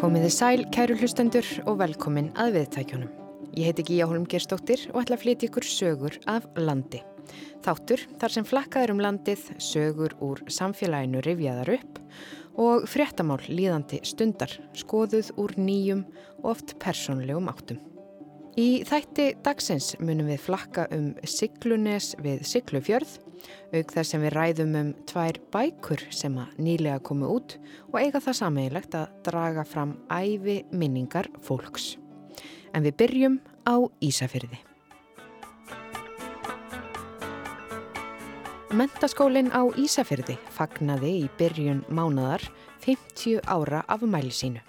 Komiði sæl, kæru hlustendur og velkomin að viðtækjunum. Ég heiti Gíja Holm Gerstóttir og ætla að flytja ykkur sögur af landi. Þáttur þar sem flakkaður um landið, sögur úr samfélaginu rifjaðar upp og fréttamál líðandi stundar, skoðuð úr nýjum og oft persónlegum áttum. Í þætti dagsins munum við flakka um Siglunes við Siglufjörð, auk þar sem við ræðum um tvær bækur sem að nýlega komu út og eiga það sameigilegt að draga fram æfi minningar fólks. En við byrjum á Ísafyrði. Mentaskólinn á Ísafyrði fagnaði í byrjun mánadar 50 ára af mæli sínu.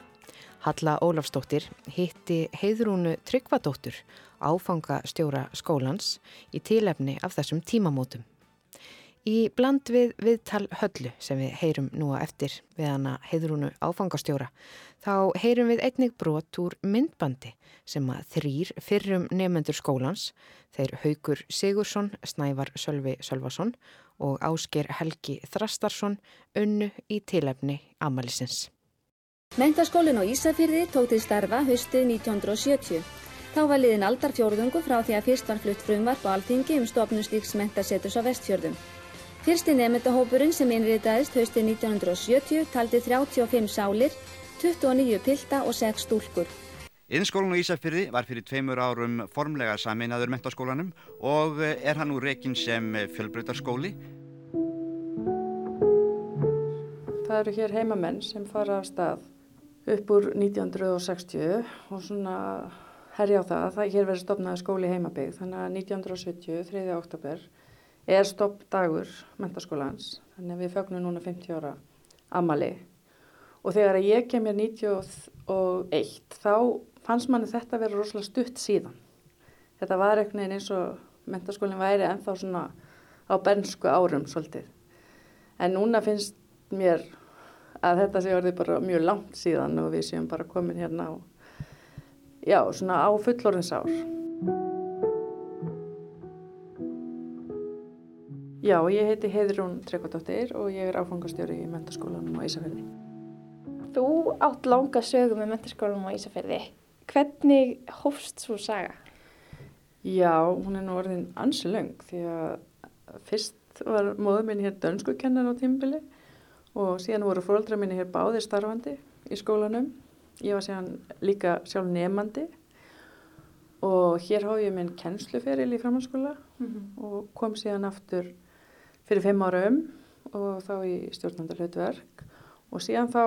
Halla Ólafsdóttir hitti heiðrúnu Tryggvadóttur áfangastjóra skólans í tílefni af þessum tímamótum. Í bland við viðtal höllu sem við heyrum nú að eftir við hana heiðrúnu áfangastjóra þá heyrum við einnig brot úr myndbandi sem að þrýr fyrrum nefnendur skólans, þeir Haugur Sigursson, Snævar Sölvi Sölvason og Ásker Helgi Þrastarsson unnu í tílefni Amalisins. Mentaskólinn á Ísafyrði tók til starfa haustið 1970. Þá var liðin aldar fjórðungu frá því að fyrst var flutt frumvarp á alþingi um stofnum slíks mentasetus á vestfjörðum. Fyrsti nefndahópurinn sem innritaðist haustið 1970 taldi 35 sálir, 29 pilda og 6 stúlkur. Yðinskólinn á Ísafyrði var fyrir tveimur árum formlega saminnaður mentaskólanum og er hann úr rekin sem fjölbreytarskóli. Það eru hér heimamenn sem fara af stað upp úr 1960 og svona herja á það að það hér verður stopnaði skóli heimabygg þannig að 1970, 3. oktober er stoppdagur mentaskólans þannig að við fögnum núna 50 ára amali og þegar ég kem mér 91 þá fannst manni þetta að vera rosalega stutt síðan. Þetta var einhvern veginn eins og mentaskólinn væri ennþá svona á bernsku árum svolítið. En núna finnst mér að þetta sé orðið bara mjög langt síðan og við séum bara komin hérna á, já, svona á fullorðinsár. Já, ég heiti Heiðrún Tryggvardóttir og ég er áfangastjóri í mentaskólanum á Ísafjörði. Þú átt langa sögum með mentaskólanum á Ísafjörði. Hvernig hófst svo saga? Já, hún er nú orðin ansi löng því að fyrst var móður minn hér dönskukennar á tímbili og síðan voru fólkdra minni hér báðir starfandi í skólanum. Ég var síðan líka sjálf nefandi og hér hóf ég minn kennsluferil í framhanskóla mm -hmm. og kom síðan aftur fyrir fimm ára um og þá í stjórnandar hlutverk og síðan þá,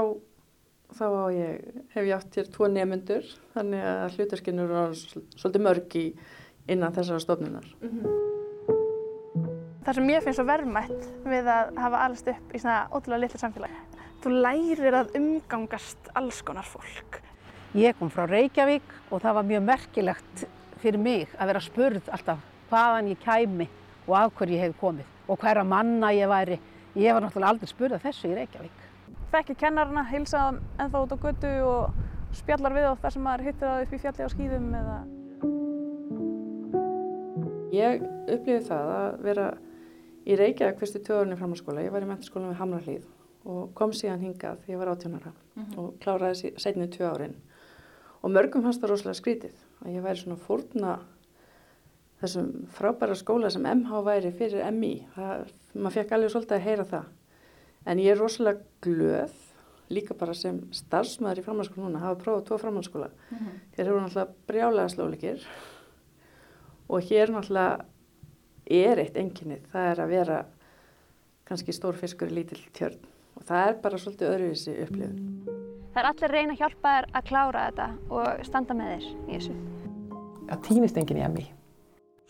þá ég, hef ég átt hér tvo nefendur þannig að hlutverkinu eru svolítið mörg í innan þessara stofnunar. Mm -hmm. Það sem ég finnst svo verðmætt við að hafa allast upp í svona ótrúlega litlu samfélagi. Þú lærir að umgangast alls konar fólk. Ég kom frá Reykjavík og það var mjög merkilegt fyrir mig að vera spurð alltaf hvaðan ég kæmi og af hverju ég hef komið og hverja manna ég væri. Ég var náttúrulega aldrei spurð af þessu í Reykjavík. Þekki kennarna, hilsaðan ennþá út á götu og spjallar við á þar sem maður hittir það upp í fjalli á skýðum eða... Ég upplifið það að vera í Reykjavík fyrstu tjóðurinn í framhaldsskóla. Ég var í mentaskóla með Hamrarlíð og kom síðan hingað því ég var átjónara mm -hmm. og kláraði setnið tvö árin. Og mörgum fannst það rosalega skrítið að ég væri svona fórna þessum frábæra skóla sem MH væri fyrir MI. Það, maður fekk alveg svolítið að heyra það. En ég er rosalega glöð líka bara sem starfsmæður í framhaldsskóla núna, hafa prófað tvo framhaldsskóla. Mm -hmm. Þeir eru náttúrulega brjálega slóleikir og hér náttúrulega er eitt enginnið, það er að vera kannski stór fiskur í lítill tjörn og það er bara svolítið öðruvísi upplifun. Það er allir reyna að hjálpa þér að klára þetta og standa með þér í þessu. Það týnist enginn í emmi.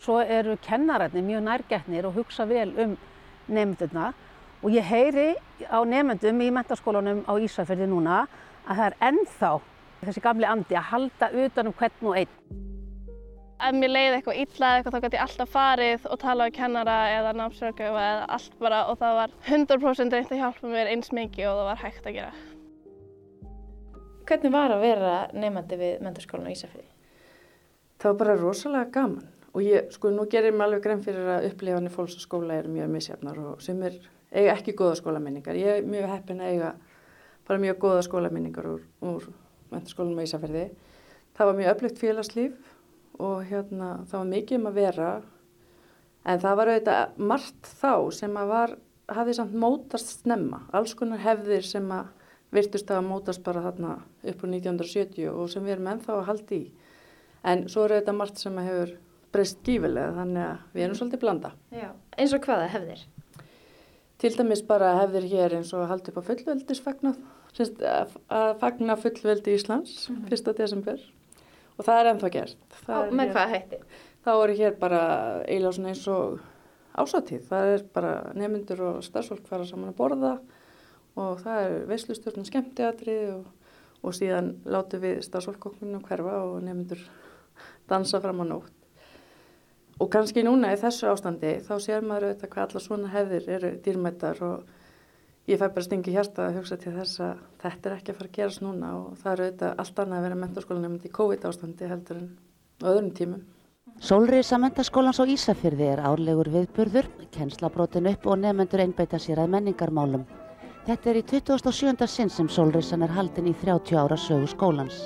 Svo eru kennarætni mjög nærgætnir og hugsa vel um nefndurna og ég heyri á nefndum í mentaskólanum á Ísafjörði núna að það er ennþá þessi gamli andi að halda utanum hvern og einn. Ef mér leiði eitthvað illa eða eitthvað þá gæti ég alltaf farið og tala á kennara eða námsörgjöf eða allt bara og það var 100% reynd að hjálpa mér eins mikið og það var hægt að gera. Hvernig var að vera nefandi við menturskólan á Ísafjörði? Það var bara rosalega gaman og ég, sko, nú gerir mér alveg grein fyrir að upplifanir fólks á skóla eru mjög misjafnar og sem er, eiga ekki góða skólaminningar. Ég er mjög heppin að eiga bara mjög góða skólaminningar úr, úr menturskólanum á Ísafjörði. Það var mjög öflugt félagslíf og hérna, það var mikið um að vera en það var auðvitað margt þá sem að var, hafði samt mótast snemma, alls konar hefðir sem að virtust að mótast bara þarna upp á 1970 og sem við erum ennþá að halda í. En svo er auðvitað margt sem að hefur breyst gífilega þannig að við erum svolítið blanda. Já. Eins og hvaða hefðir? Til dæmis bara hefðir hér eins og að halda upp á fullveldisfagnað, að fagna fullveldi Íslands mm -hmm. 1. desember og það er ennþá gert. Og með hvað hætti? Þá eru hér bara eiginlega eins og ásatíð. Það er bara nefnundur og starfsfólk fara saman að borða og það er veislusturna skemmtiatrið og, og síðan látu við starfsfólkokkunum hverfa og nefnundur dansa fram á nótt. Og kannski núna í þessu ástandi þá sér maður auðvitað hvað alla svona hefðir eru dýrmættar og ég fæ bara stingi hérsta að hugsa til þess að þetta er ekki að fara að gerast núna og það eru auðvitað allt annað að vera mentarskólanemnd í COVID ástandi heldur en öðrum tímum. Sólriðsa mentaskólans á Ísafyrði er árlegur viðburður, kennslabrótin upp og nefnendur einbeita sér að menningarmálum. Þetta er í 27. sinn sem Sólriðsan er haldin í 30 ára sögu skólans.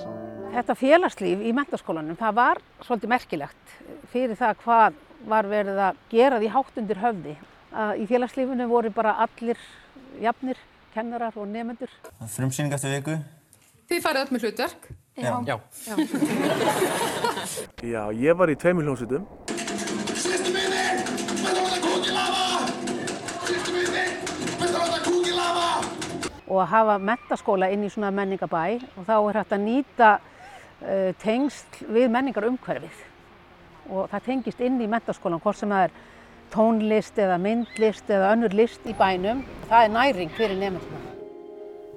Þetta félagslíf í mentaskólanum, það var svolítið merkilegt fyrir það hvað var verið að gera því hátt undir höfði. Í félagslífunu voru bara allir jafnir, kennarar og nefnendur. Frumsýning eftir viku. Þið farið öll með hlutverk? Já. Já. Já. Já, ég var í tveimil hljómsutum. Sýstu minni, við þarfum að kúki lafa! Sýstu minni, við þarfum að kúki lafa! Og að hafa mentaskóla inn í svona menningabæ og þá er hægt að nýta tengsl við menningarumhverfið. Og það tengist inn í mentaskólan hvort sem það er tónlist eða myndlist eða önnur list í bænum. Það er næring fyrir nefnduna.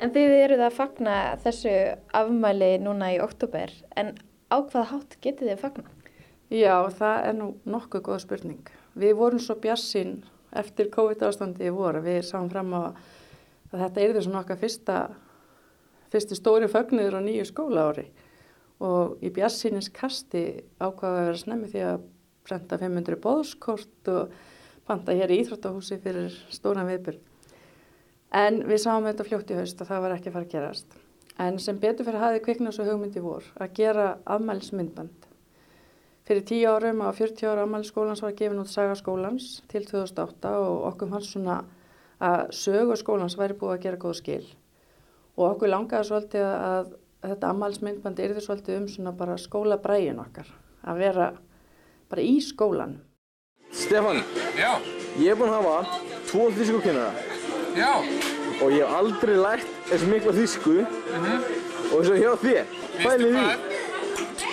En þið eruð að fagna þessu afmæli núna í oktober, en á hvaða hátt getið þið að fagna? Já, það er nú nokkuð góð spurning. Við vorum svo bjassinn eftir COVID-ástandi í voru. Við sáum fram á að þetta er því svona okkar fyrsta, fyrsti stóri fögnuður á nýju skóla ári. Og í bjassinnins kasti ákvaða að vera snemmi því að prenta 500 bóðskort og panta hér í Íþróttahúsi fyrir stóran viðbyrg. En við sáum þetta fljótt í haust og það var ekki að fara að gerast. En sem betur fyrir hafi kviknast og hugmyndi vor að gera afmælismyndband. Fyrir 10 árum á 40 ára afmælisskólans var gefin út Saga skólans til 2008 og okkur fannst svona að sögu skólans væri búið að gera góð skil. Og okkur langaði svolítið að þetta afmælismyndband er því svolítið um svona bara skólabrægin okkar. Að vera bara í skólan. Stefán, Já. ég er búinn að hafa tvo þýskukennara Já. og ég hef aldrei lært þessu mikla þýsku og eins og hjá þér. Pælið því.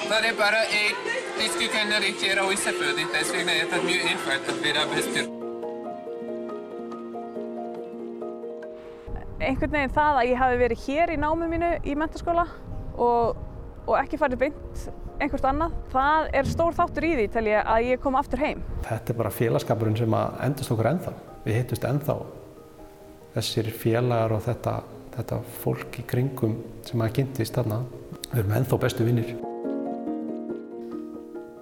Það er bara einn þýskukennari hér á Ísafjörði, þess vegna er það mjög einfalt að vera bestur. Einhvern veginn það að ég hafi verið hér í námið mínu í mentaskóla og, og ekki farið beint einhvert annað, það er stór þáttur í því til ég að ég kom aftur heim. Þetta er bara félagskapurinn sem að endast okkur ennþá. Við hittust ennþá þessir félagar og þetta, þetta fólk í kringum sem að kynntist þarna. Við erum ennþá bestu vinnir.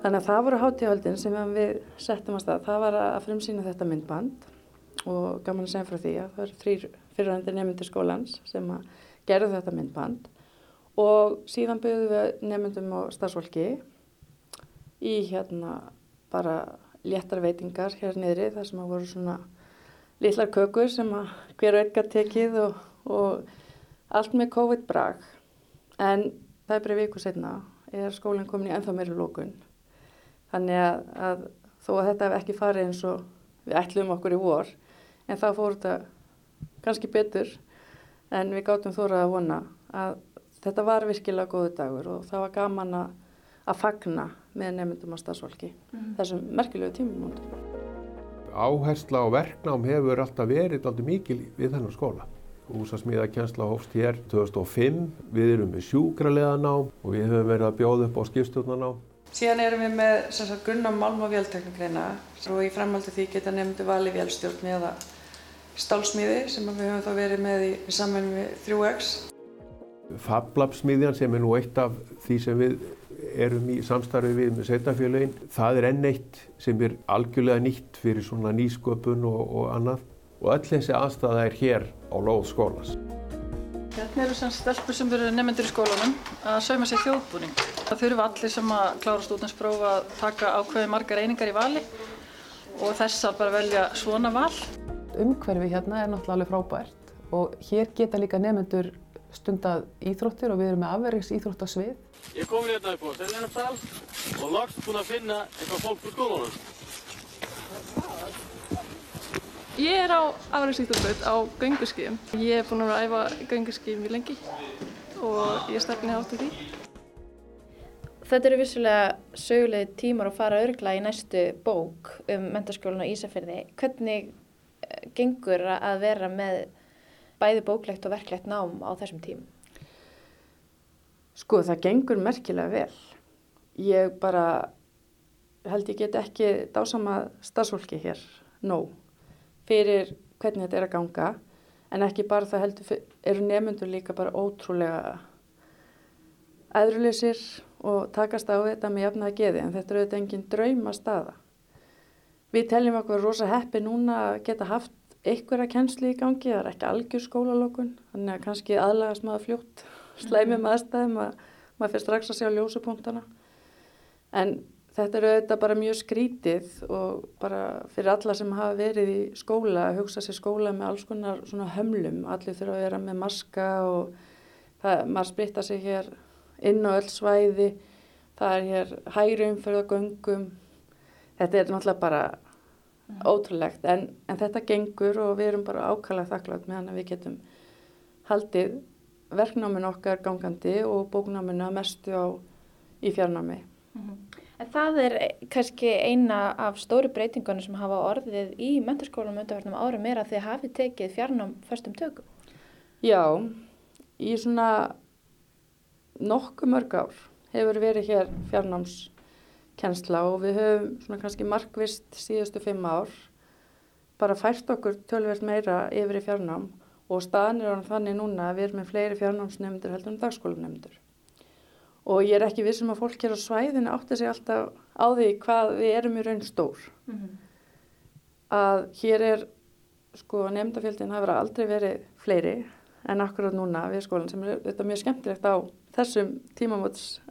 Þannig að það voru hátíðahöldin sem við settum að stað. Það var að frumsýna þetta myndband og gaman að segja frá því að það eru þrýr fyrirhandi nefndir skólans sem að gerðu þetta myndband. Og síðan byggðum við nefndum og starfsfólki í hérna bara léttar veitingar hér niðri þar sem að voru svona litlar kökur sem að hver gætt tekið og, og allt með COVID-brag. En það er bara viku setna er skólinn komin í ennþá meiri lókun þannig að, að þó að þetta hef ekki farið eins og við ætlum okkur í vor en þá fór þetta kannski betur en við gáttum þórað að vona að þetta var virkilega góðu dagur og það var gaman að, að fagna með nefndum og stafsfólki mm. þessum merkilegu tímum. Áhersla og verknám hefur alltaf verið alltaf mikil við þennan skóla. Húsasmíðakensla hófst hér 2005, við erum með sjúkraleðanám og við höfum verið að bjóða upp á skipstjórnarnám. Síðan erum við með sagt, grunna málm og vélteknikreina og í framhaldi því geta nefndu vali vélstjórn eða stálsmíði sem við höfum þá verið með í, í samvenni við 3X. Fablabsmiðjan sem er nú eitt af því sem við erum í samstarfi við með sveitafélagin, það er enn eitt sem er algjörlega nýtt fyrir svona nýsköpun og, og annað og öll þessi aðstæða er hér á lóð skólans. Hérna eru sem stelpur sem eru nefnendur í skólanum að sauma sér þjóðbúning. Það þurfa allir sem að klára stúdinspróf að taka ákveði margar einingar í vali og þessar bara velja svona val. Umhverfi hérna er náttúrulega alveg frábært og hér geta líka nefnendur stundað íþróttir og við erum með afverðings íþróttasvið. Ég er komin hérna upp á Seljarnasal og loks búinn að finna eitthvað fólk úr skólanum. Ég er á afræðsýtturbraut á gönguskíðum. Ég er búin að æfa gönguskíðum í lengi og ég stefni átt í því. Þetta eru vissulega sögulegi tímar að fara örgla í næstu bók um mentaskólan á Ísafjörði. Hvernig gengur að vera með bæði bóklegt og verklegt nám á þessum tímum? Sko það gengur merkilega vel. Ég bara held ég get ekki dásama starfsfólki hér nóg fyrir hvernig þetta er að ganga en ekki bara það heldur eru nefnundur líka bara ótrúlega æðruleysir og takast á þetta með jafnaða geði en þetta eru auðvitað engin drauma staða. Við teljum okkur rosa heppi núna að geta haft einhverja kennsli í gangi, það er ekki algjör skólalókun, þannig að kannski aðlagast maður fljótt slæmum aðstæðum að maður fyrir strax að sjá ljósupunktana. En þetta eru auðvitað bara mjög skrítið og bara fyrir alla sem hafa verið í skóla að hugsa sér skóla með alls konar svona hömlum. Allir þurfa að vera með maska og það, maður spritta sig hér inn á öll svæði, það er hér hægri umferðagöngum. Þetta er náttúrulega bara ótrúlegt en, en þetta gengur og við erum bara ákvæmlega þakklátt meðan við getum haldið verknáminn okkar gangandi og bóknáminn að mestu á í fjarnámi. Mm -hmm. En það er kannski eina af stóri breytingunum sem hafa orðið í menturskólanum undarverðnum árum er að þið hafi tekið fjarnám fyrstum tökum. Já, í svona nokkuð mörg ár hefur verið hér fjarnámskennsla og við höfum svona kannski markvist síðustu fimm ár bara fært okkur tölvert meira yfir í fjarnám og staðan er þannig núna að við erum með fleiri fjarnámsnefndur heldur en dagskólanemndur. Og ég er ekki vissum að fólk hér á svæðinu átti sig alltaf á því hvað við erum í raun stór. Mm -hmm. Að hér er, sko, nefndafjöldin hafa aldrei verið fleiri en akkurat núna við skólan sem er þetta mjög skemmtilegt á þessum tímamóts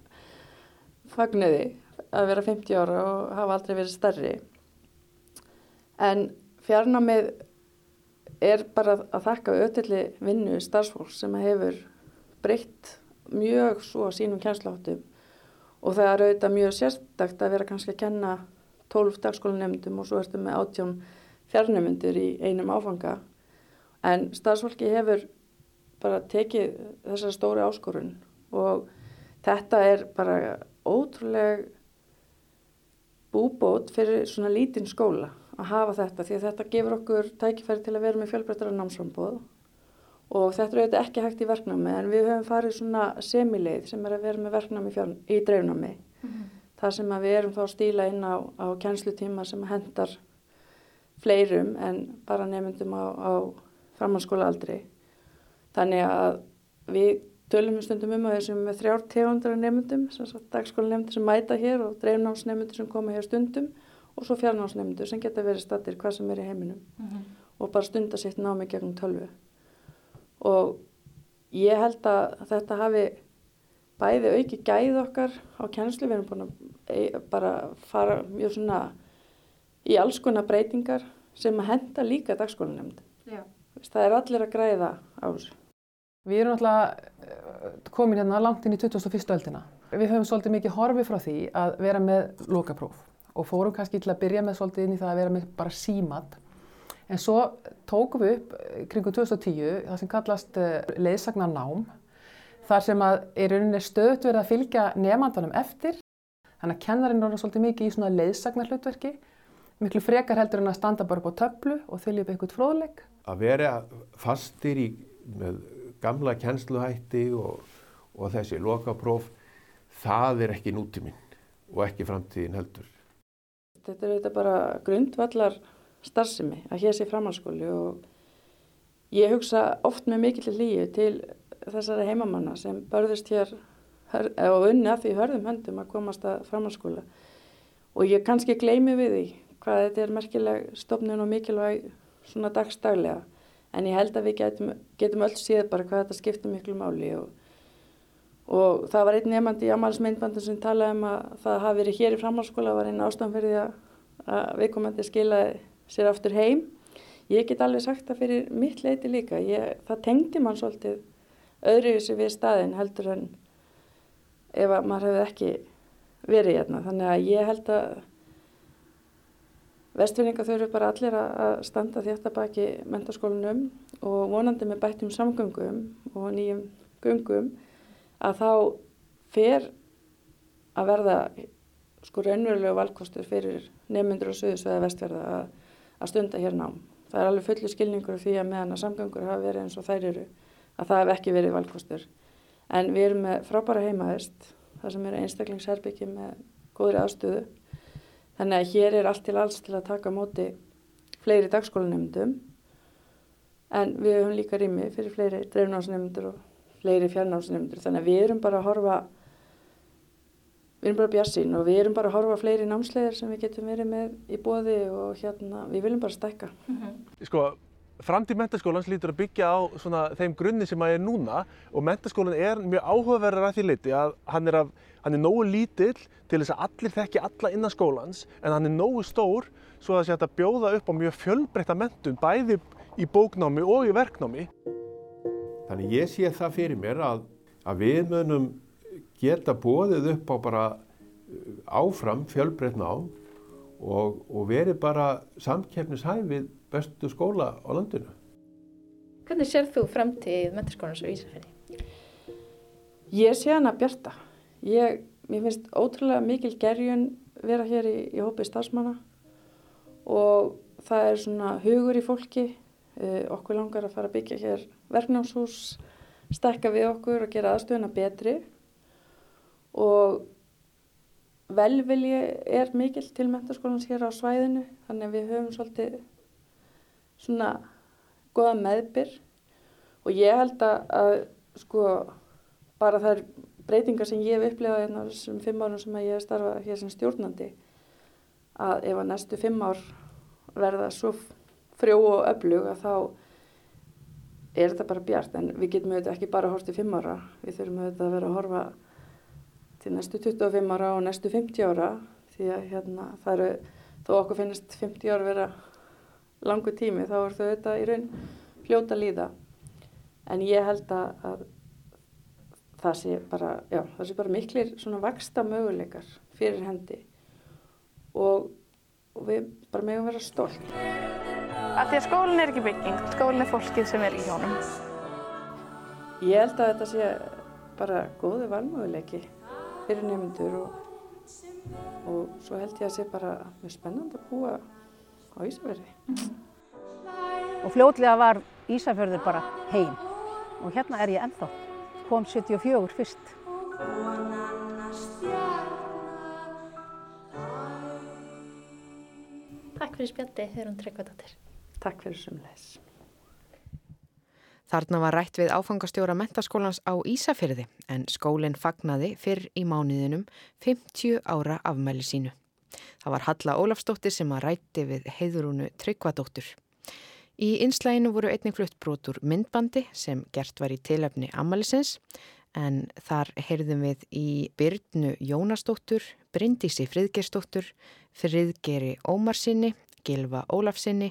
fagniði að vera 50 ára og hafa aldrei verið stærri. En fjarnámið er bara að þakka auðvitað vinnu starfsfólk sem hefur breytt mjög svo sínum kjænsláttum og það er auðvitað mjög sérstakt að vera kannski að kenna 12 dagskólanemndum og svo ertu með 18 fjarnemyndur í einum áfanga en starfsfólki hefur bara tekið þessar stóri áskorun og þetta er bara ótrúleg búbót fyrir svona lítinn skóla að hafa þetta því að þetta gefur okkur tækifæri til að vera með fjölbreyttara námsframboð. Og þetta er auðvitað ekki hægt í verknámi en við höfum farið svona semileið sem er að vera með verknámi í dreifnámi. Mm -hmm. þar sem við erum þá að stíla inn á, á kjænslutíma sem hendar fleirum en bara nefndum á, á framhanskóla aldrei þannig að við tölum stundum um að þessum með þrjár tegundra nefndum, dagskóla nefndur sem mæta hér og dreifnámsnefndur sem koma hér stundum og svo fjarnámsnefndur sem geta verið stattir hvað sem er í heiminum mm -hmm. og bara stunda sitt námi gegnum tölvu og ég held að þetta hafi bæði auki gæð okkar á kjænslu, við erum búin að e, bara fara mjög svona í alls konar breytingar sem að henda líka dagskólanemnd. Það er allir að græða á þessu. Við erum alltaf komin hérna langt inn í 2001. öldina. Við höfum svolítið mikið horfið frá því að vera með lokapróf og fórum kannski til að byrja með svolítið inn í það að vera með bara símat En svo tókum við upp kringum 2010 það sem kallast leiðsagnar nám þar sem að í rauninni stöðut verið að fylgja nefndanum eftir þannig að kennarinn er svolítið mikið í svona leiðsagnar hlutverki miklu frekar heldur en að standa bara upp á töflu og þylja upp einhvert fróðleik. Að vera fastir í með gamla kennsluhætti og, og þessi lokapróf það er ekki nútíminn og ekki framtíðin heldur. Þetta er þetta bara grundvallar starfsemi að hér sé framhalskóli og ég hugsa oft með mikill líu til þessari heimamanna sem börðist hér og unni að því hörðum höndum að komast að framhalskóla og ég kannski gleymi við því hvað þetta er merkileg stofnun og mikilvæg svona dagstaglega en ég held að við getum, getum öll séð bara hvað þetta skiptir miklu máli og, og það var einn nefandi í amálsmyndbandin sem talaði um að það hafi verið hér í framhaldsskóla var einn því að, viðkomandi skilaði sér aftur heim. Ég get alveg sagt það fyrir mitt leiti líka. Ég, það tengdi mann svolítið öðruvísi við staðin heldur en ef að maður hefði ekki verið hérna. Þannig að ég held að Vestfinninga þurfu bara allir að standa þetta baki mentaskólanum og vonandi með bættum samgöngum og nýjum göngum að þá fer að verða sko raunverulegu valkostur fyrir nefnundur og suðusveða vestverða að, að stunda hér nám. Það er alveg fulli skilningur því að meðan að samgöngur hafa verið eins og þær eru að það hef ekki verið valkostur. En við erum með frábæra heimaðist, það sem eru einstaklingsherbyggi með góðri aðstöðu Þannig að hér er allt til alls til að taka móti fleiri dagskólanemndum en við höfum líka rými fyrir fleiri dreifnáðsnemndur og fleiri fjarnáðsnemndur. Þannig að við erum bara að horfa, við erum bara bjassinn og við erum bara að horfa fleiri námslegar sem við getum verið með í bóði og hérna við viljum bara stækka. Mm -hmm. Sko, framtíð mentaskólans lítur að byggja á svona, þeim grunni sem að er núna og mentaskólan er mjög áhugaverðar að því liti að hann er af hann er nógu lítill til þess að allir þekki alla innan skólans en hann er nógu stór svo að það sé að bjóða upp á mjög fjölbreytta mentun bæði í bóknámi og í verknámi. Þannig ég sé það fyrir mér að, að við munum geta bóðið upp á bara uh, áfram fjölbreytt nám og, og verið bara samkeppnishæfið bestu skóla á landinu. Hvernig sér þú framtíð menturskónars og Ísafjörði? Ég sé hana bjarta. Ég, mér finnst ótrúlega mikil gerjun vera hér í, í hópi stafsmanna og það er svona hugur í fólki. Uh, okkur langar að fara að byggja hér verknámshús, stekka við okkur og gera aðstöðuna betri og velvilji er mikil til mentarskólans hér á svæðinu þannig að við höfum svolítið svona goða meðbyr og ég held að, að sko bara það er breytingar sem ég hef upplifað hérna þessum fimm árum sem ég hef starfað hér sem stjórnandi að ef að næstu fimm ár verða svo frjó og öflug að þá er þetta bara bjart. En við getum auðvitað ekki bara að horfa til fimm ára. Við þurfum auðvitað að vera að horfa til næstu 25 ára og næstu 50 ára því að hérna það eru þó okkur finnist 50 ára vera langu tími þá er þau auðvitað í raun fljóta líða. En ég held að það sé bara, já, það sé bara miklir svona vaksta möguleikar fyrir hendi og, og við bara meðum vera stolt. Að því að skólinn er ekki bygging, skólinn er fólkið sem er í hjónum. Ég held að þetta sé bara góði valmöguleiki fyrir nefndur og, og svo held ég að sé bara mjög spennand að búa á Ísafjörði. Mm. Og fljótlega var Ísafjörður bara heim og hérna er ég ennþá kom 74 fyrst. Takk fyrir spjaldi, Þurrun Tryggvadóttir. Takk fyrir sumleis. Þarna var rætt við áfangastjóra mentaskólans á Ísafyrði en skólinn fagnaði fyrr í mánuðinum 50 ára afmæli sínu. Það var Halla Ólafsdóttir sem að rætti við heiðurúnu Tryggvadóttur. Í einslæginu voru einnig flutt brotur myndbandi sem gert var í tilöfni Amalisins en þar heyrðum við í Byrnu Jónasdóttur, Bryndísi Friðgersdóttur, Friðgeri Ómarsinni, Gilva Ólafsinni,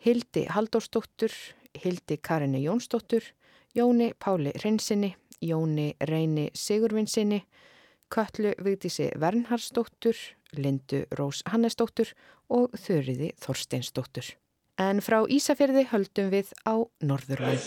Hildi Haldórsdóttur, Hildi Karinni Jónsdóttur, Jóni Páli Reynsinni, Jóni Reyni Sigurvinsinni, Köllu Vigdísi Vernharsdóttur, Lindu Rós Hannesdóttur og Þurriði Þorsteinsdóttur. En frá Ísafjörði höldum við á Norðurland.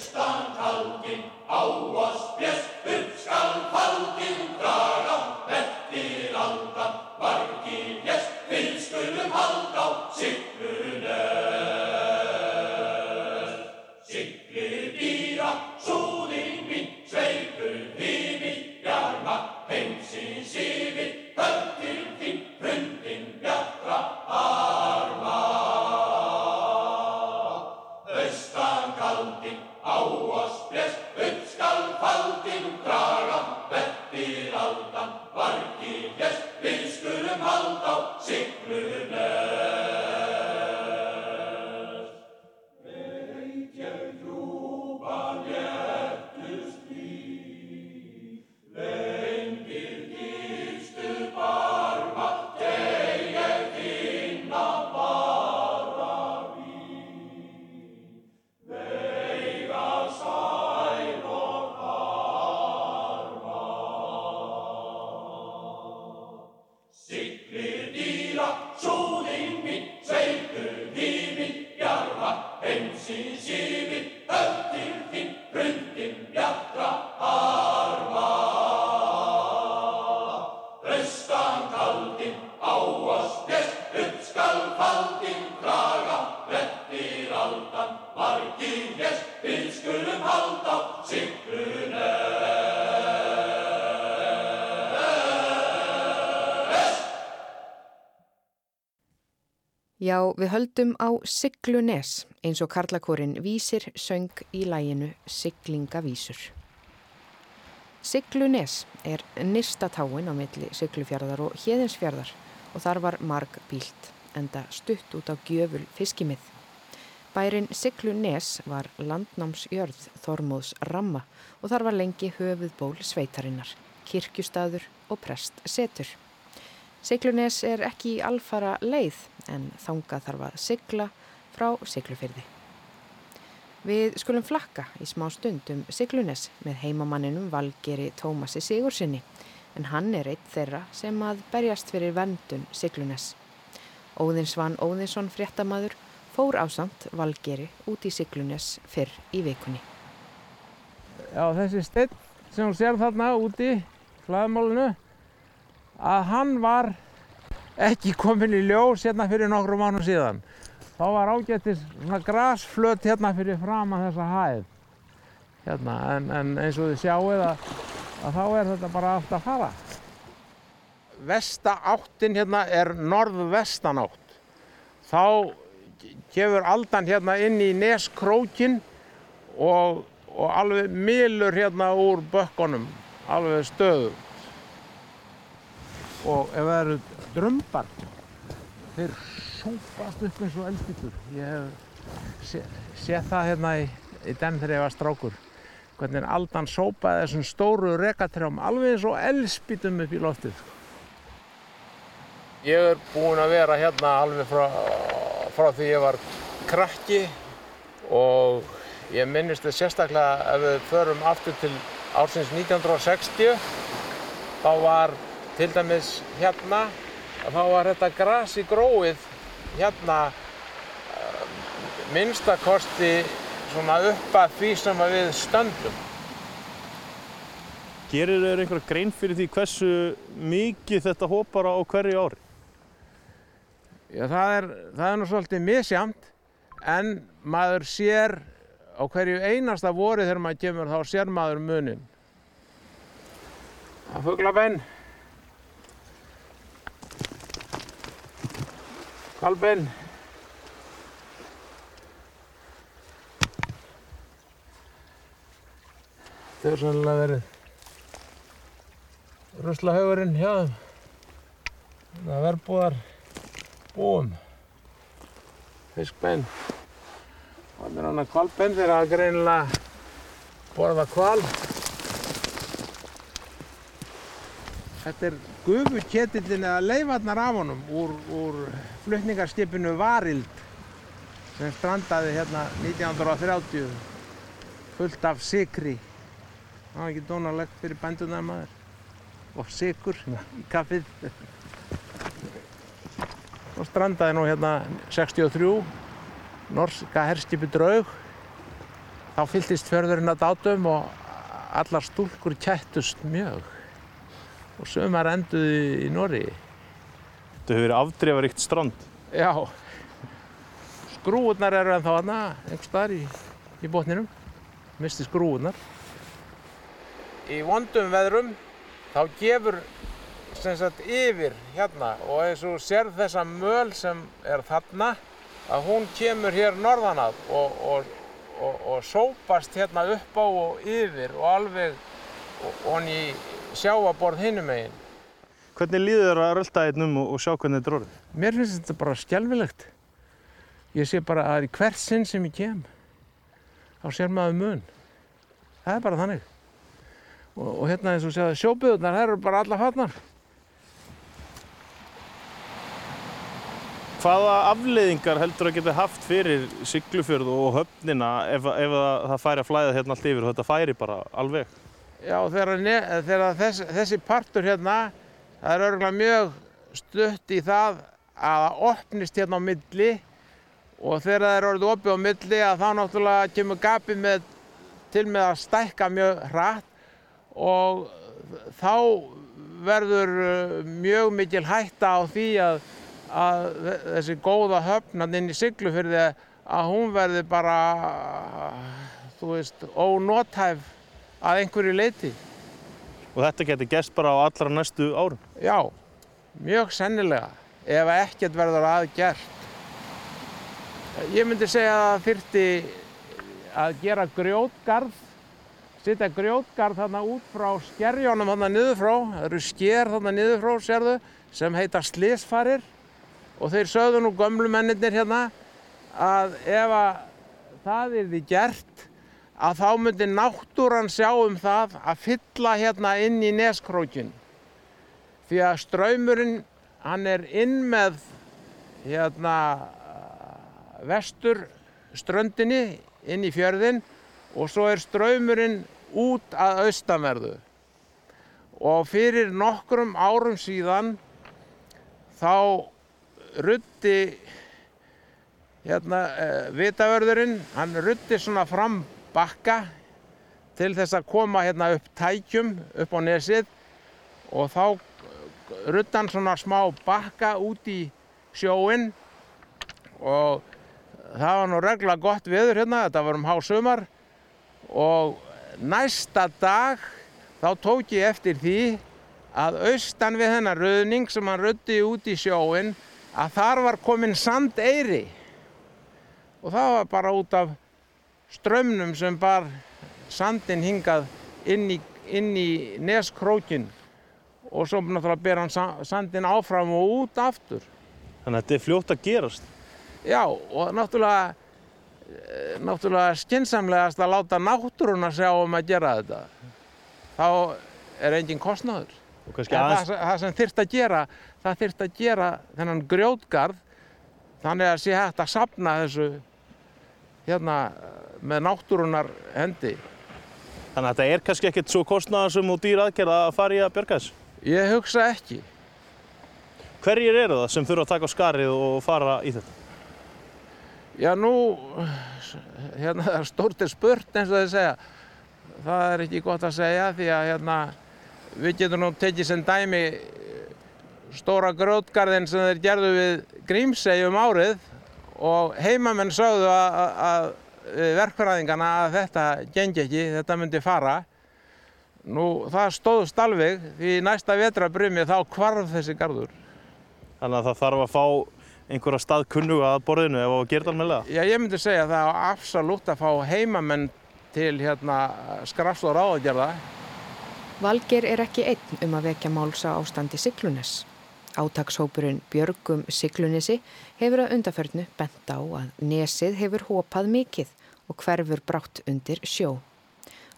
Já, við höldum á Siglunes eins og karlakórin Vísir söng í læginu Siglingavísur. Siglunes er nýrsta táin á milli Siglufjörðar og Hjeðinsfjörðar og þar var marg bílt, enda stutt út á gjöful fiskimið. Bærin Siglunes var landnámsjörð Þormóðs Ramma og þar var lengi höfuðból sveitarinnar, kirkjustadur og prest setur. Siglunes er ekki í alfara leið en þanga þarf að sigla frá Siglufyrði. Við skulum flakka í smá stund um Siglunes með heimamanninum Valgeri Tómasi Sigursinni en hann er eitt þeirra sem að berjast fyrir vendun Siglunes. Óðinsvann Óðinsson fréttamaður fór ásamt Valgeri út í Siglunes fyrr í vikunni. Já, þessi steinn sem hún sér þarna úti, flæðmálunu, að hann var ekki komin í ljós hérna fyrir nokkru mánu síðan. Þá var ágættis svona grasflöt hérna fyrir fram að þessa hæð. Hérna, en, en eins og þið sjáuð að, að þá er þetta bara allt að fara. Vesta áttin hérna er norðvestanátt. Þá kefur aldan hérna inn í neskrókin og, og alveg milur hérna úr bökkunum, alveg stöðum og ef það eru drömbar þeir sópast upp eins og eldspýtur ég hef séð sé það hérna í, í den þegar ég var strákur hvernig aldan sópaði þessum stóru rekatrjám alveg eins og eldspýtum upp í loftið. Ég er búinn að vera hérna alveg frá, frá því ég var krakki og ég minnist þess sérstaklega ef við förum aftur til ársins 1960 þá var til dæmis hérna þá var þetta gras í gróið hérna uh, minnstakosti svona upp að því sem að við stöndum. Gerir þeir einhverja grein fyrir því hversu mikið þetta hópar á hverju ári? Já, það er, það er nú svolítið misjamt en maður sér á hverju einasta vori þegar maður kemur þá sér maður munin. Það fugglabenn. Kalbenn. Þetta hefur sannlega verið ruslahaugurinn hjá þeim. Það verbúðar búum. Fiskbenn. Þannig er hann að kvalbenn þegar það greinilega borða kval. Þetta er gufuketillin eða leifarnar af honum úr, úr flutningarskipinu Varild sem strandaði hérna 1930 fullt af sikri. Það var ekki dónalegt fyrir bændunar maður og sikur í kaffið. Og strandaði nú hérna 63 norska herskipi draug. Þá fylltist fjörðurinn að dátum og allar stúlkur kættust mjög og sömur enduði í Norri. Þetta hefur verið afdreifaríkt strand. Já, skrúurnar eru ennþá hana, einhvers staðar í, í botninum, misti skrúurnar. Í vondum veðrum þá gefur sem sagt yfir hérna og eins og sér þessa möl sem er þarna að hún kemur hér norðan að og, og, og, og sópast hérna upp á og yfir og alveg og honni í sjáaborð hinum megin. Hvernig líður þér að rölda einn um og sjá hvernig þetta er orðið? Mér finnst þetta bara skjálfilegt. Ég sé bara að í hvert sinn sem ég kem, þá sér maður mun. Það er bara þannig. Og, og hérna eins og séu sjóbyðunar, það eru bara alla fatnar. Hvaða afleiðingar heldur að geta haft fyrir Siglufjörð og höfnina ef, ef það færi að flæða hérna allt yfir og þetta færi bara alveg? Já, þegar, þegar þess, þessi partur hérna, það er örgulega mjög stutt í það að það opnist hérna á milli og þegar það er orðið opið á milli að þá náttúrulega kemur gapið með, til með að stækka mjög hratt og þá verður mjög mikil hætta á því að, að þessi góða höfnan inn í Siglufjörði að hún verði bara, þú veist, ónótæf að einhverju leiti. Og þetta getur gæst bara á allra næstu árum? Já, mjög sennilega, ef ekkert verður aðgert. Ég myndi segja að það þyrfti að gera grjótgarð, setja grjótgarð þarna út frá skerjónum þarna niður frá, það eru sker þarna niður frá, sérðu, sem heita slísfarir og þeir sögðu nú gömlu mennirnir hérna að ef að það er því gert að þá myndi náttúran sjá um það að fylla hérna inn í neskrókin. Því að ströymurinn, hann er inn með hérna vestur ströndinni inn í fjörðin og svo er ströymurinn út að austanverðu. Og fyrir nokkrum árum síðan þá rutti hérna uh, vitavörðurinn, hann rutti svona fram bakka til þess að koma hérna upp tækjum upp á nesið og þá rutti hann svona smá bakka út í sjóin og það var nú regla gott viður hérna, þetta var um hásumar og næsta dag þá tók ég eftir því að austan við þennan röðning sem hann rötti út í sjóin að þar var komin sandeyri. Og það var bara út af strömmnum sem bar sandin hingað inn í, inn í neskrókin og svo náttúrulega ber hann sandin áfram og út aftur. Þannig að þetta er fljótt að gerast? Já og náttúrulega, náttúrulega skinsamlegast að láta náttúruna sjá um að gera þetta. Þá er engin kostnaður. Aðeins... Það, það sem þyrft að gera, það þyrft að gera þennan grjótgarð þannig að sé hægt að sapna þessu hérna með náttúrunar hendi. Þannig að þetta er kannski ekkert svo kostnaðarsum og dýr aðgerð að fara í að björga þessu? Ég hugsa ekki. Hverjir eru það sem þurfa að taka á skarið og fara í þetta? Já nú, hérna það er stórt er spurt eins og þeir segja. Það er ekki gott að segja því að hérna við getum nú tekið sem dæmi stóra grjótgarðin sem þeir gerðu við Grímsey um árið og heimamenn sögðu að verkfræðingarna að þetta gengi ekki, þetta myndi fara. Nú það stóðst alveg því næsta vetrabrumi þá kvarf þessi gardur. Þannig að það þarf að fá einhverja staðkunnuga að borðinu ef það gerði almennilega? Já, ég myndi segja að það er absolutt að fá heimamenn til hérna, skrafs og ráðagerða. Valger er ekki einn um að vekja málsa ástandi Siglunes. Átakshópurinn Björgum Siglunissi hefur að undarförnu bent á að nesið hefur hopað mikið og hverfur brátt undir sjó.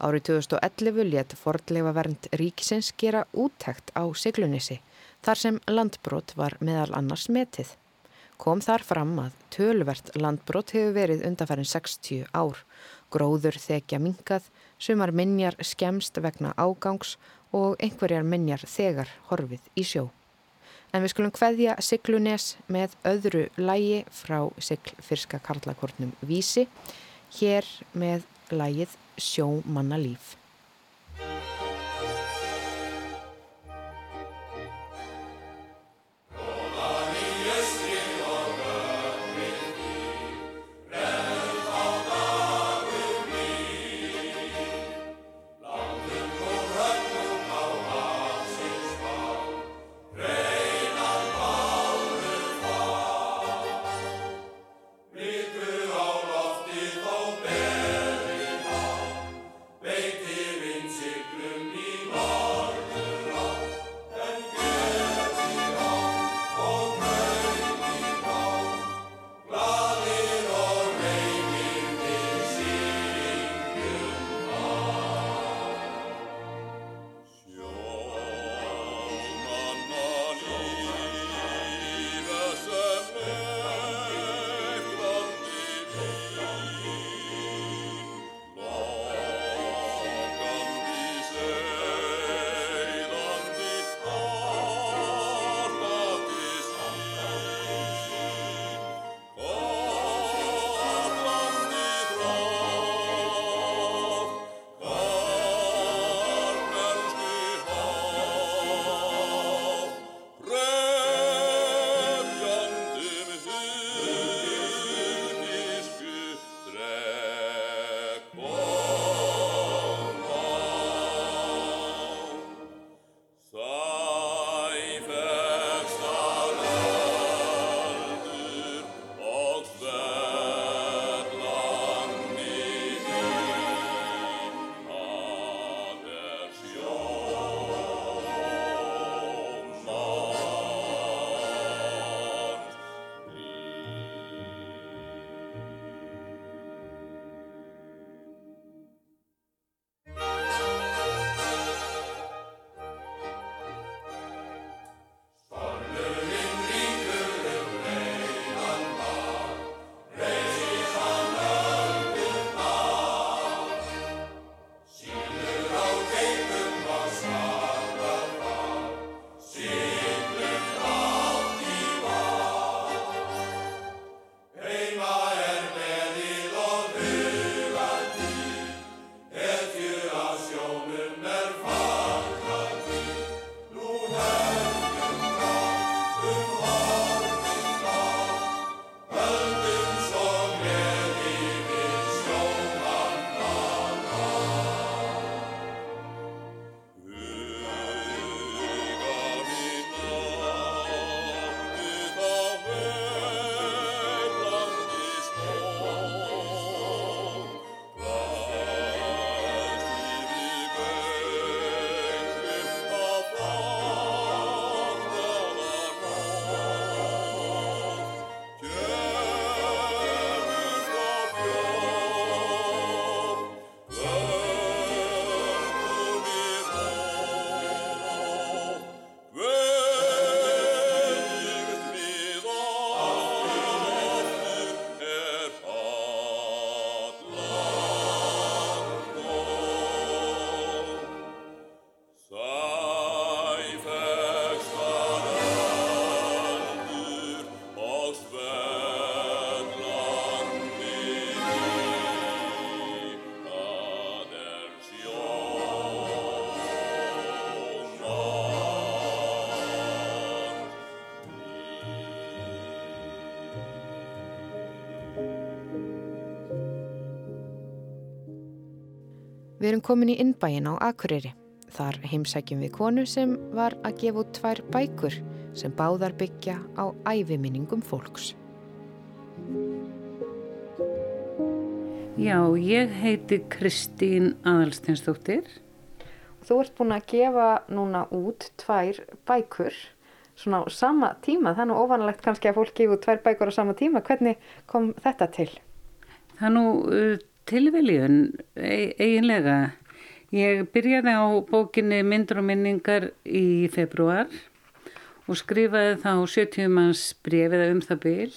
Árið 2011 let fordleifa vernd ríkisins gera úttækt á Siglunissi þar sem landbrot var meðal annars metið. Kom þar fram að tölvert landbrot hefur verið undarfærin 60 ár, gróður þekja mingað, sumar minjar skemst vegna ágangs og einhverjar minjar þegar horfið í sjó. En við skulum hveðja Siglunes með öðru lægi frá Siglfyrska Karlakornum Vísi, hér með lægið Sjómanna líf. Erum komin í innbæin á Akureyri. Þar heimsækjum við konu sem var að gefa út tvær bækur sem báðar byggja á æfiminningum fólks. Já, ég heiti Kristín Aðalsteinsdóttir. Þú ert búin að gefa núna út tvær bækur svona á sama tíma. Það er nú óvanalegt kannski að fólk gefa út tvær bækur á sama tíma. Hvernig kom þetta til? Það er nú uh, tilviljun e eiginlega. Ég byrjaði á bókinni Myndur og minningar í februar og skrifaði þá 70 manns brefið um það byl.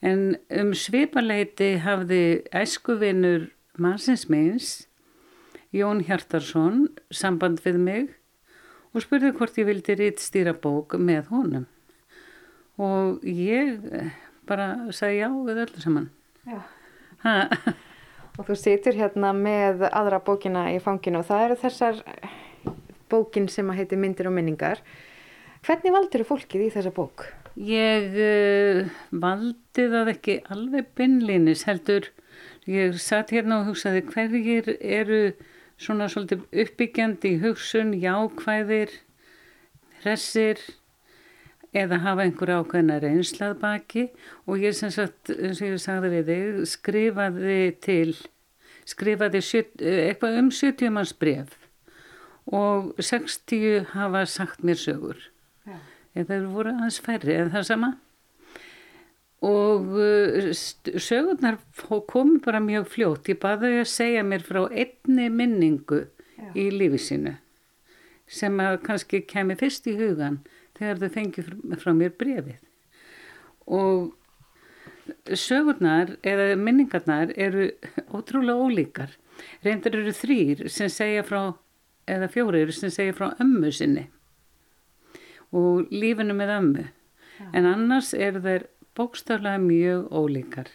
En um svipaleiti hafði æskuvinnur mannsins meins, Jón Hjartarsson, samband við mig og spurði hvort ég vildi rittstýra bók með honum. Og ég bara sagði já við öllu saman. Já. Og þú situr hérna með aðra bókina í fanginu og það eru þessar bókin sem að heiti Myndir og minningar. Hvernig valdur þú fólkið í þessa bók? Ég uh, valdi það ekki alveg bynlinis heldur. Ég satt hérna og hugsaði hverjir eru svona svolítið uppbyggjandi í hugsun, jákvæðir, hressir eða hafa einhver ákveðna reynslað baki. Og ég sem sagt, eins og ég sagði við þig, skrifaði til, skrifaði sjö, eitthvað um 70 manns bref og 60 hafa sagt mér sögur. Eða þeir voru aðeins færri en það sama. Og uh, sögurnar komi bara mjög fljótt. Ég baði að segja mér frá einni minningu Já. í lífi sínu sem að kannski kemi fyrst í hugan þegar þau fengið frá mér brefið og sögurnar eða minningarnar eru ótrúlega ólíkar reyndar eru þrýr sem segja frá eða fjórir sem segja frá ömmu sinni og lífinu með ömmu. Ja. En annars er þeir bókstaflega mjög ólíkar.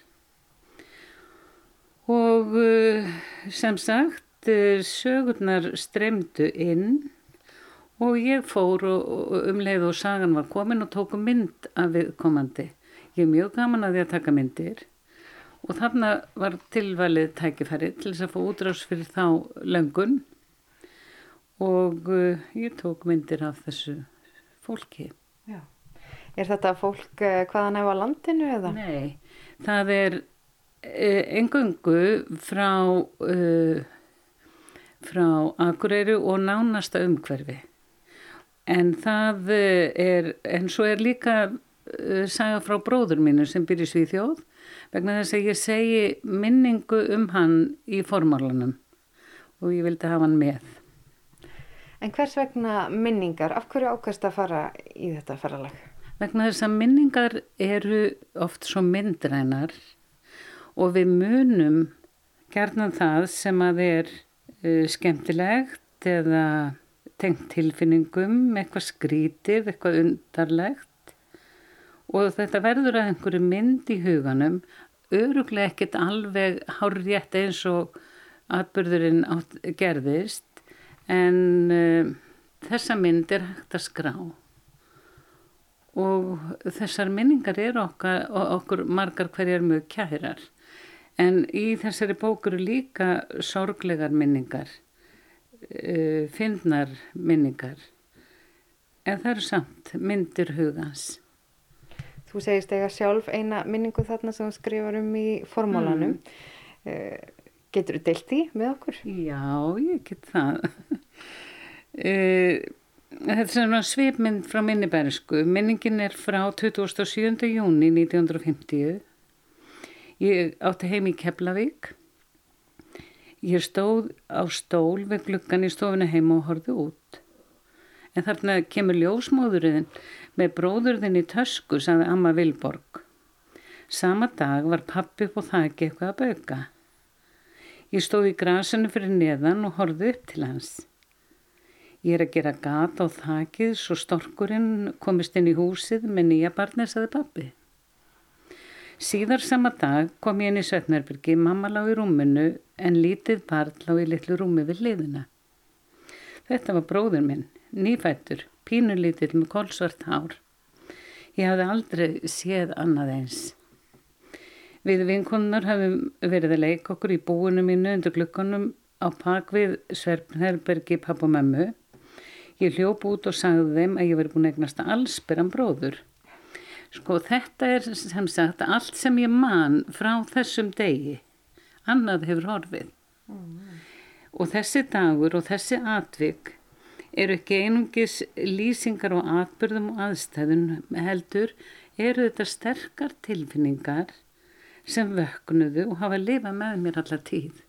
Og uh, sem sagt, uh, sögurnar stremdu inn og ég fór og umleið og sagan var komin og tóku mynd af viðkomandi. Ég er mjög gaman að því að taka myndir og þarna var tilvalið tækifæri til þess að fá útrás fyrir þá löngun og uh, ég tók myndir af þessu fólki. Já. Er þetta fólk eh, hvaðan á landinu eða? Nei, það er eh, engöngu frá, uh, frá Akureyri og nánasta umhverfi. En það er, en svo er líka uh, saga frá bróður mínu sem byrjir Svíþjóð vegna þess að ég segi minningu um hann í formálanum og ég vildi hafa hann með. En hvers vegna minningar? Af hverju ákast að fara í þetta ferralag? Vegna þess að minningar eru oft svo myndrænar og við munum gerna það sem að er uh, skemmtilegt eða tengt tilfinningum, eitthvað skrítið, eitthvað undarlegt. Og þetta verður að einhverju mynd í huganum, öruglega ekkert alveg hárjætt eins og atbyrðurinn gerðist en uh, þessa mynd er hægt að skrá. Og þessar minningar eru okkar, okkur margar hverjar mjög kærar. En í þessari bókuru líka sorglegar minningar uh, finnar minningar en það eru samt myndir hugans Þú segist eiga sjálf eina minningu þarna sem skrifar um í formólanum mm. uh, Getur þú deilt því með okkur? Já, ég get það. Eh, þetta er svona svipmynd frá minnibærisku. Minningin er frá 27. júni 1950. Ég átti heim í Keflavík. Ég stóð á stól við glukkan í stofinu heim og horfið út. En þarna kemur ljósmóðurinn með bróðurðin í tösku, sagði Amma Vilborg. Sama dag var pappi på þakki eitthvað að bauka. Ég stóð í grasinu fyrir neðan og horfið upp til hans. Ég er að gera gata á þakið svo storkurinn komist inn í húsið með nýja barnir, saði pappi. Síðar sama dag kom ég inn í Sötnarbyrgi, mamma lág í rúminu en lítið barn lág í litlu rúmi við liðina. Þetta var bróður minn, nýfættur, pínulítill með kolsvart hár. Ég hafði aldrei séð annað eins. Við vinkonnar hafum verið að leika okkur í búinu mínu undir glukkanum á pakvið Sverpnherbergi pappa og mömmu. Ég hljóp út og sagði þeim að ég veri búin að eignast allsbyrran bróður. Sko þetta er sem sagt allt sem ég man frá þessum degi. Annað hefur horfið. Og þessi dagur og þessi atvik eru ekki einungis lýsingar og atbyrðum og aðstæðun heldur eru þetta sterkar tilfinningar sem vöknuðu og hafa lifað með mér alla tíð.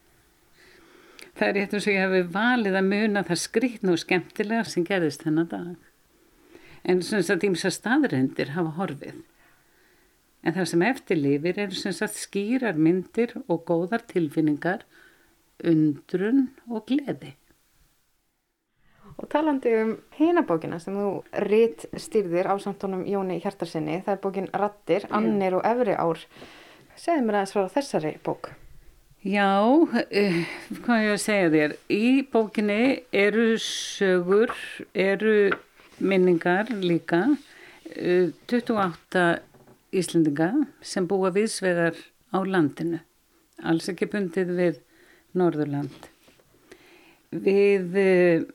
Það er rétt og ég hefði valið að muna það skrítnu og skemmtilega sem gerðist þennan dag. En sem sagt ímsa staðrendir hafa horfið. En það sem eftirlifir eru sem sagt skýrar myndir og góðar tilfinningar, undrun og gleði. Og talandi um hinabókina sem þú ritt styrðir á samtónum Jóni Hjartarsinni, það er bókin Rattir, Annir og Efri ár. Segðu mér aðeins frá þessari bók. Já, uh, hvað ég að segja þér? Í bókinni eru sögur, eru minningar líka, uh, 28 Íslendinga sem búa viðsvegar á landinu, alls ekki bundið við Norðurland. Við uh,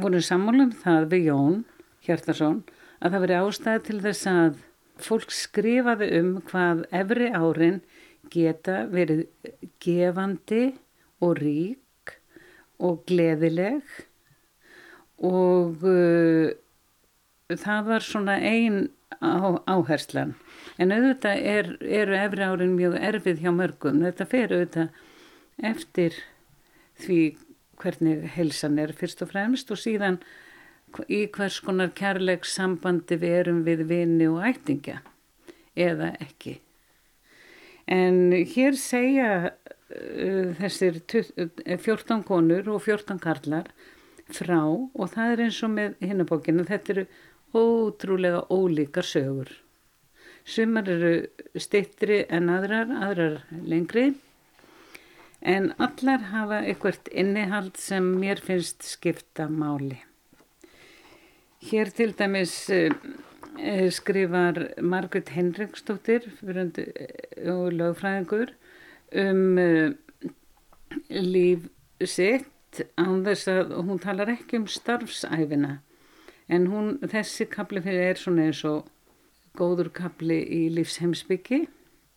vorum sammálum það við Jón Hjartarsson að það veri ástæði til þess að fólk skrifaði um hvað efri árin geta verið gefandi og rík og gleðileg og uh, það var svona ein á, áherslan. En auðvitað er, eru efri árin mjög erfið hjá mörgum. Þetta fer auðvitað eftir því hvernig helsan er fyrst og fremst og síðan í hvers konar kærleik sambandi við erum við vini og ættingja eða ekki. En hér segja uh, þessir 14 konur og 14 karlar frá og það er eins og með hinnabókinu, þetta eru ótrúlega ólíkar sögur. Sumar eru steittri en aðrar, aðrar lengri en allar hafa eitthvað innihald sem mér finnst skipta máli. Hér til dæmis uh, skrifar Margrit Henriksdóttir og lögfræðingur um uh, líf sitt án þess að hún talar ekki um starfsæfina en hún, þessi kapli fyrir er svona eins og góður kapli í lífsheimsbyggi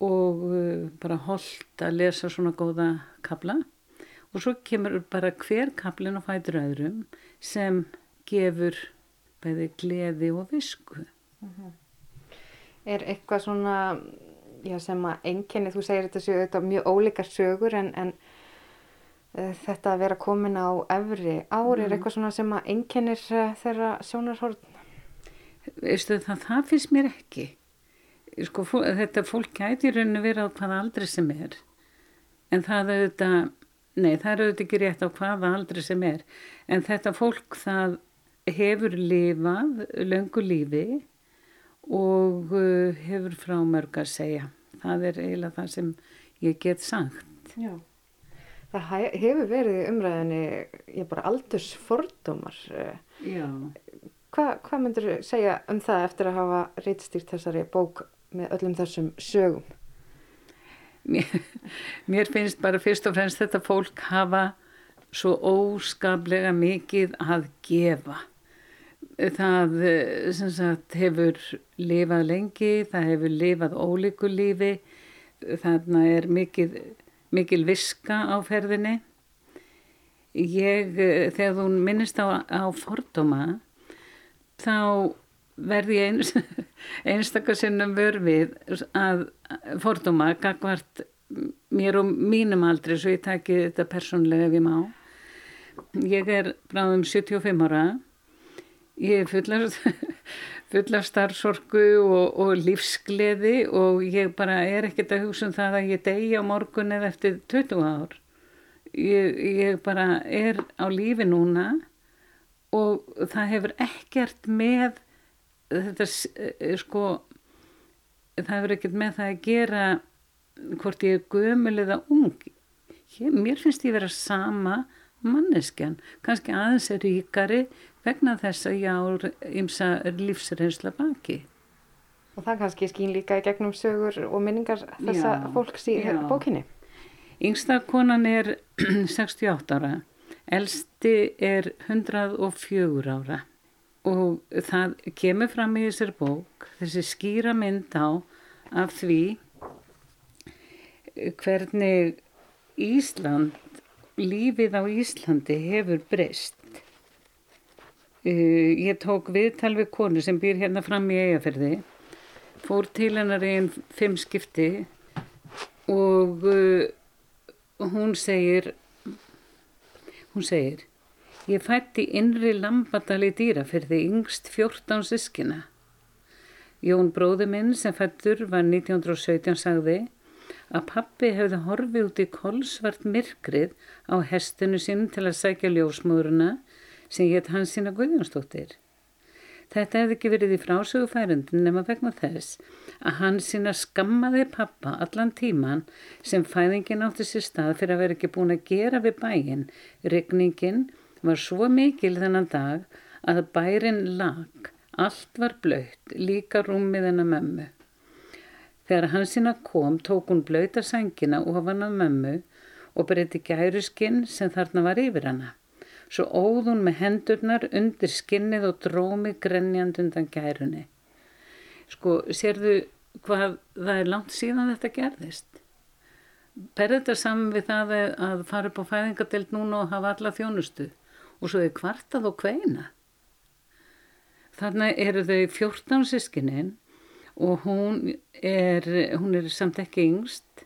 og uh, bara holdt að lesa svona góða kapla og svo kemur bara hver kaplin og fætur öðrum sem gefur bæði gleði og visku. -hmm. Er eitthvað svona já, sem að enginni, þú segir þetta séu þetta mjög ólíkar sögur en, en þetta að vera komin á efri ár, mm. er eitthvað svona sem að enginnir uh, þeirra sjónarhórn? Veistu það, það finnst mér ekki. Sko, fó, þetta fólk gæti í rauninu verið á hvaða aldri sem er en það er auðvitað, nei það er auðvitað ekki rétt á hvaða aldri sem er en þetta fólk það hefur lifað löngu lífi og uh, hefur frá mörg að segja. Það er eiginlega það sem ég get sagt. Já. Það hefur verið í umræðinni, ég bara aldursfordómar. Já. Hva, hvað myndur þú segja um það eftir að hafa reytstýrt þessari bók með öllum þessum sögum? Mér, mér finnst bara fyrst og fremst þetta fólk hafa svo óskaplega mikið að gefa það sagt, hefur lifað lengi, það hefur lifað ólíku lífi, þarna er mikil, mikil viska á ferðinni. Ég, þegar þú minnist á, á fordóma, þá verði ég eins, einstakar sinnum vörfið að fordóma gagvart mér og mínum aldrei svo ég taki þetta persónlega ef ég má. Ég er bráðum 75 ára ég er fullar, fullar starfsorku og, og lífsgleði og ég bara er ekkert að hugsa um það að ég degi á morgun eða eftir 20 ár. Ég, ég bara er á lífi núna og það hefur ekkert með þetta eh, sko það hefur ekkert með það að gera hvort ég er gömul eða ung. Ég, mér finnst ég vera sama manneskjan, kannski aðeins er ríkari vegna þess að ég á ymsa lífsreynsla baki. Og það kannski skýn líka í gegnum sögur og minningar þessa já, fólks í já. bókinni? Yngsta konan er 68 ára, elsti er 104 ára og það kemur fram í þessar bók, þessi skýra mynd á af því hvernig Ísland, lífið á Íslandi hefur breyst. Uh, ég tók viðtal við konu sem býr hérna fram í eigafyrði, fór til hennar einn fimm skipti og uh, hún segir, hún segir, ég fætti innri lambadali dýra fyrir því yngst 14 sískina. Jón bróði minn sem fættur var 1917 sagði að pappi hefði horfið út í kolsvart myrkrið á hestinu sinn til að sækja ljósmúruna sem hétt hans sína Guðjónsdóttir. Þetta hefði ekki verið í frásögufærundin nema vegna þess að hann sína skammaði pappa allan tíman sem fæðingin átti sér stað fyrir að vera ekki búin að gera við bæin. Rygningin var svo mikil þennan dag að bærin lag, allt var blöytt, líka rúmið hennar mömmu. Þegar hann sína kom tók hún blöyta sængina hann að mömmu og breyti gæruskinn sem þarna var yfir hana. Svo óð hún með hendurnar undir skinnið og drómi grenjand undan gærunni. Sko, sérðu hvað það er langt síðan þetta gerðist? Berði þetta saman við það að fara upp á fæðingadelt núna og hafa alla þjónustu og svo er kvartað og kveina. Þannig eru þau 14 sískininn og hún er, hún er samt ekki yngst.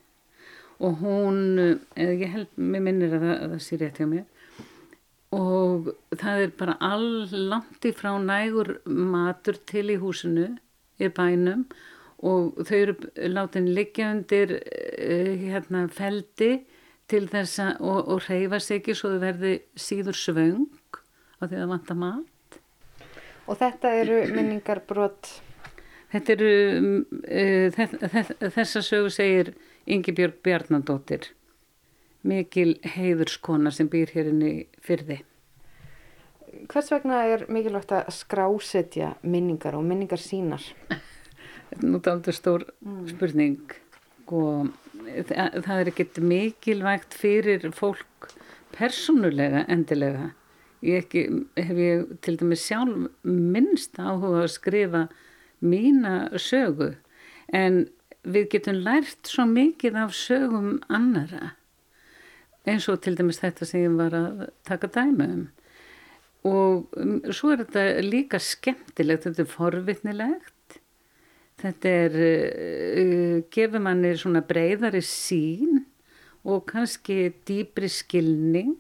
Og hún, eða ég held, mér minnir að það, að það sé rétt hjá mér, og það er bara all langt í frá nægur matur til í húsinu í bænum. Og þau eru látin liggja undir uh, hérna feldi til þess að og, og reyfa sig ekki svo þau verði síður svöng á því að vanta mat. Og þetta eru minningar brot Þetta eru þess, þess, þessa sögu segir Ingi Björg Bjarnadóttir mikil heiðurskona sem býr hér inn í fyrði. Hvers vegna er mikilvægt að skrásetja minningar og minningar sínar? Þetta er nú aldrei stór mm. spurning og það, það er ekkert mikilvægt fyrir fólk persónulega endilega. Ég ekki, hef ég til dæmis sjálf minnst áhuga að skrifa mína sögu. En við getum lært svo mikið af sögum annara eins og til dæmis þetta sem ég var að taka dæma um. Og um, svo er þetta líka skemmtilegt, þetta er forvitnilegt. Þetta er uh, gefur manni svona breyðari sín og kannski dýbri skilning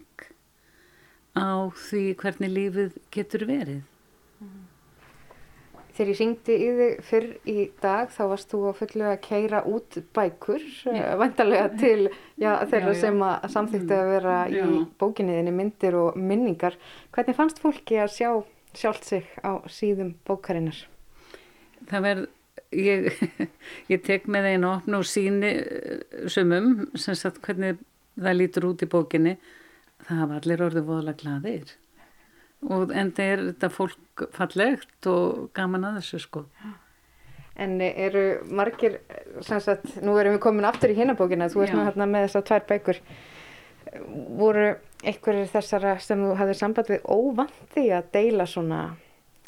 á því hvernig lífið getur verið Þegar ég ringdi í þig fyrr í dag þá varst þú að fullu að keira út bækur, yeah. vantarlega til já, þeirra já, já. sem að samþýtti að vera í bókinniðinni myndir og minningar. Hvernig fannst fólki að sjá sjálft sig á síðum bókarinnar? Það verð, ég, ég tek með einu opn og síni eh, sumum sem sagt hvernig það lítur út í bókinni. Það hafa allir orðið voðalega gladir og en það er þetta fólk fallegt og gaman að þessu sko. En eru margir, sagt, nú erum við komin aftur í hinnabókina, þú veist nú hérna með þessar tvær bækur, voru einhverjir þessara sem þú hafið samband við óvandi að deila svona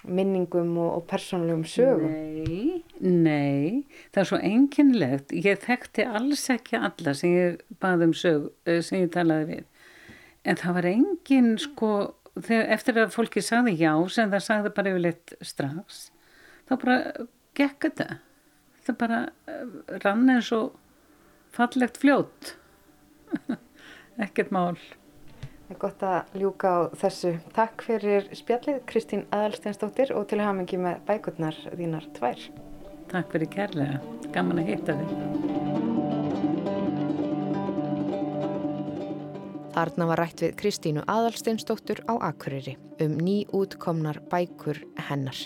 minningum og, og persónulegum sögum? Nei, nei, það er svo enginlegt, ég þekkti alls ekki alla sem ég baði um sög, eh, sem ég talaði við, en það var engin sko þegar, eftir að fólki sagði já sem það sagði bara yfirleitt strax þá bara gekk þetta. Það bara eh, rann eins og fallegt fljót. Ekkert mál. Það er gott að ljúka á þessu. Takk fyrir spjallið Kristín Adalsteinsdóttir og til hamingi með bækurnar þínar tvær. Takk fyrir kærlega, gaman að hitta þig Þarna var rætt við Kristínu Adalsteinsdóttur á Akureyri um ný útkomnar bækur hennar.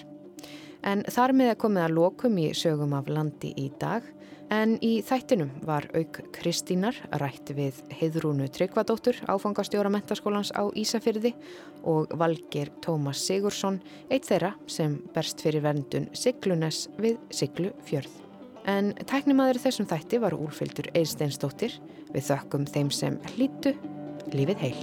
En þar með að komið að lokum í sögum af landi í dag en í þættinum var auk Kristínar rætt við Heidrúnu Tryggvadóttur áfangastjóra mentaskólans á Ísafyrði og Valgir Tómas Sigursson, eitt þeirra sem berst fyrir verndun Siglunes við Siglu fjörð. En tæknimaður þessum þætti var úrfyldur Eirsteinsdóttir. Við þökkum þeim sem hlýttu lífið heil.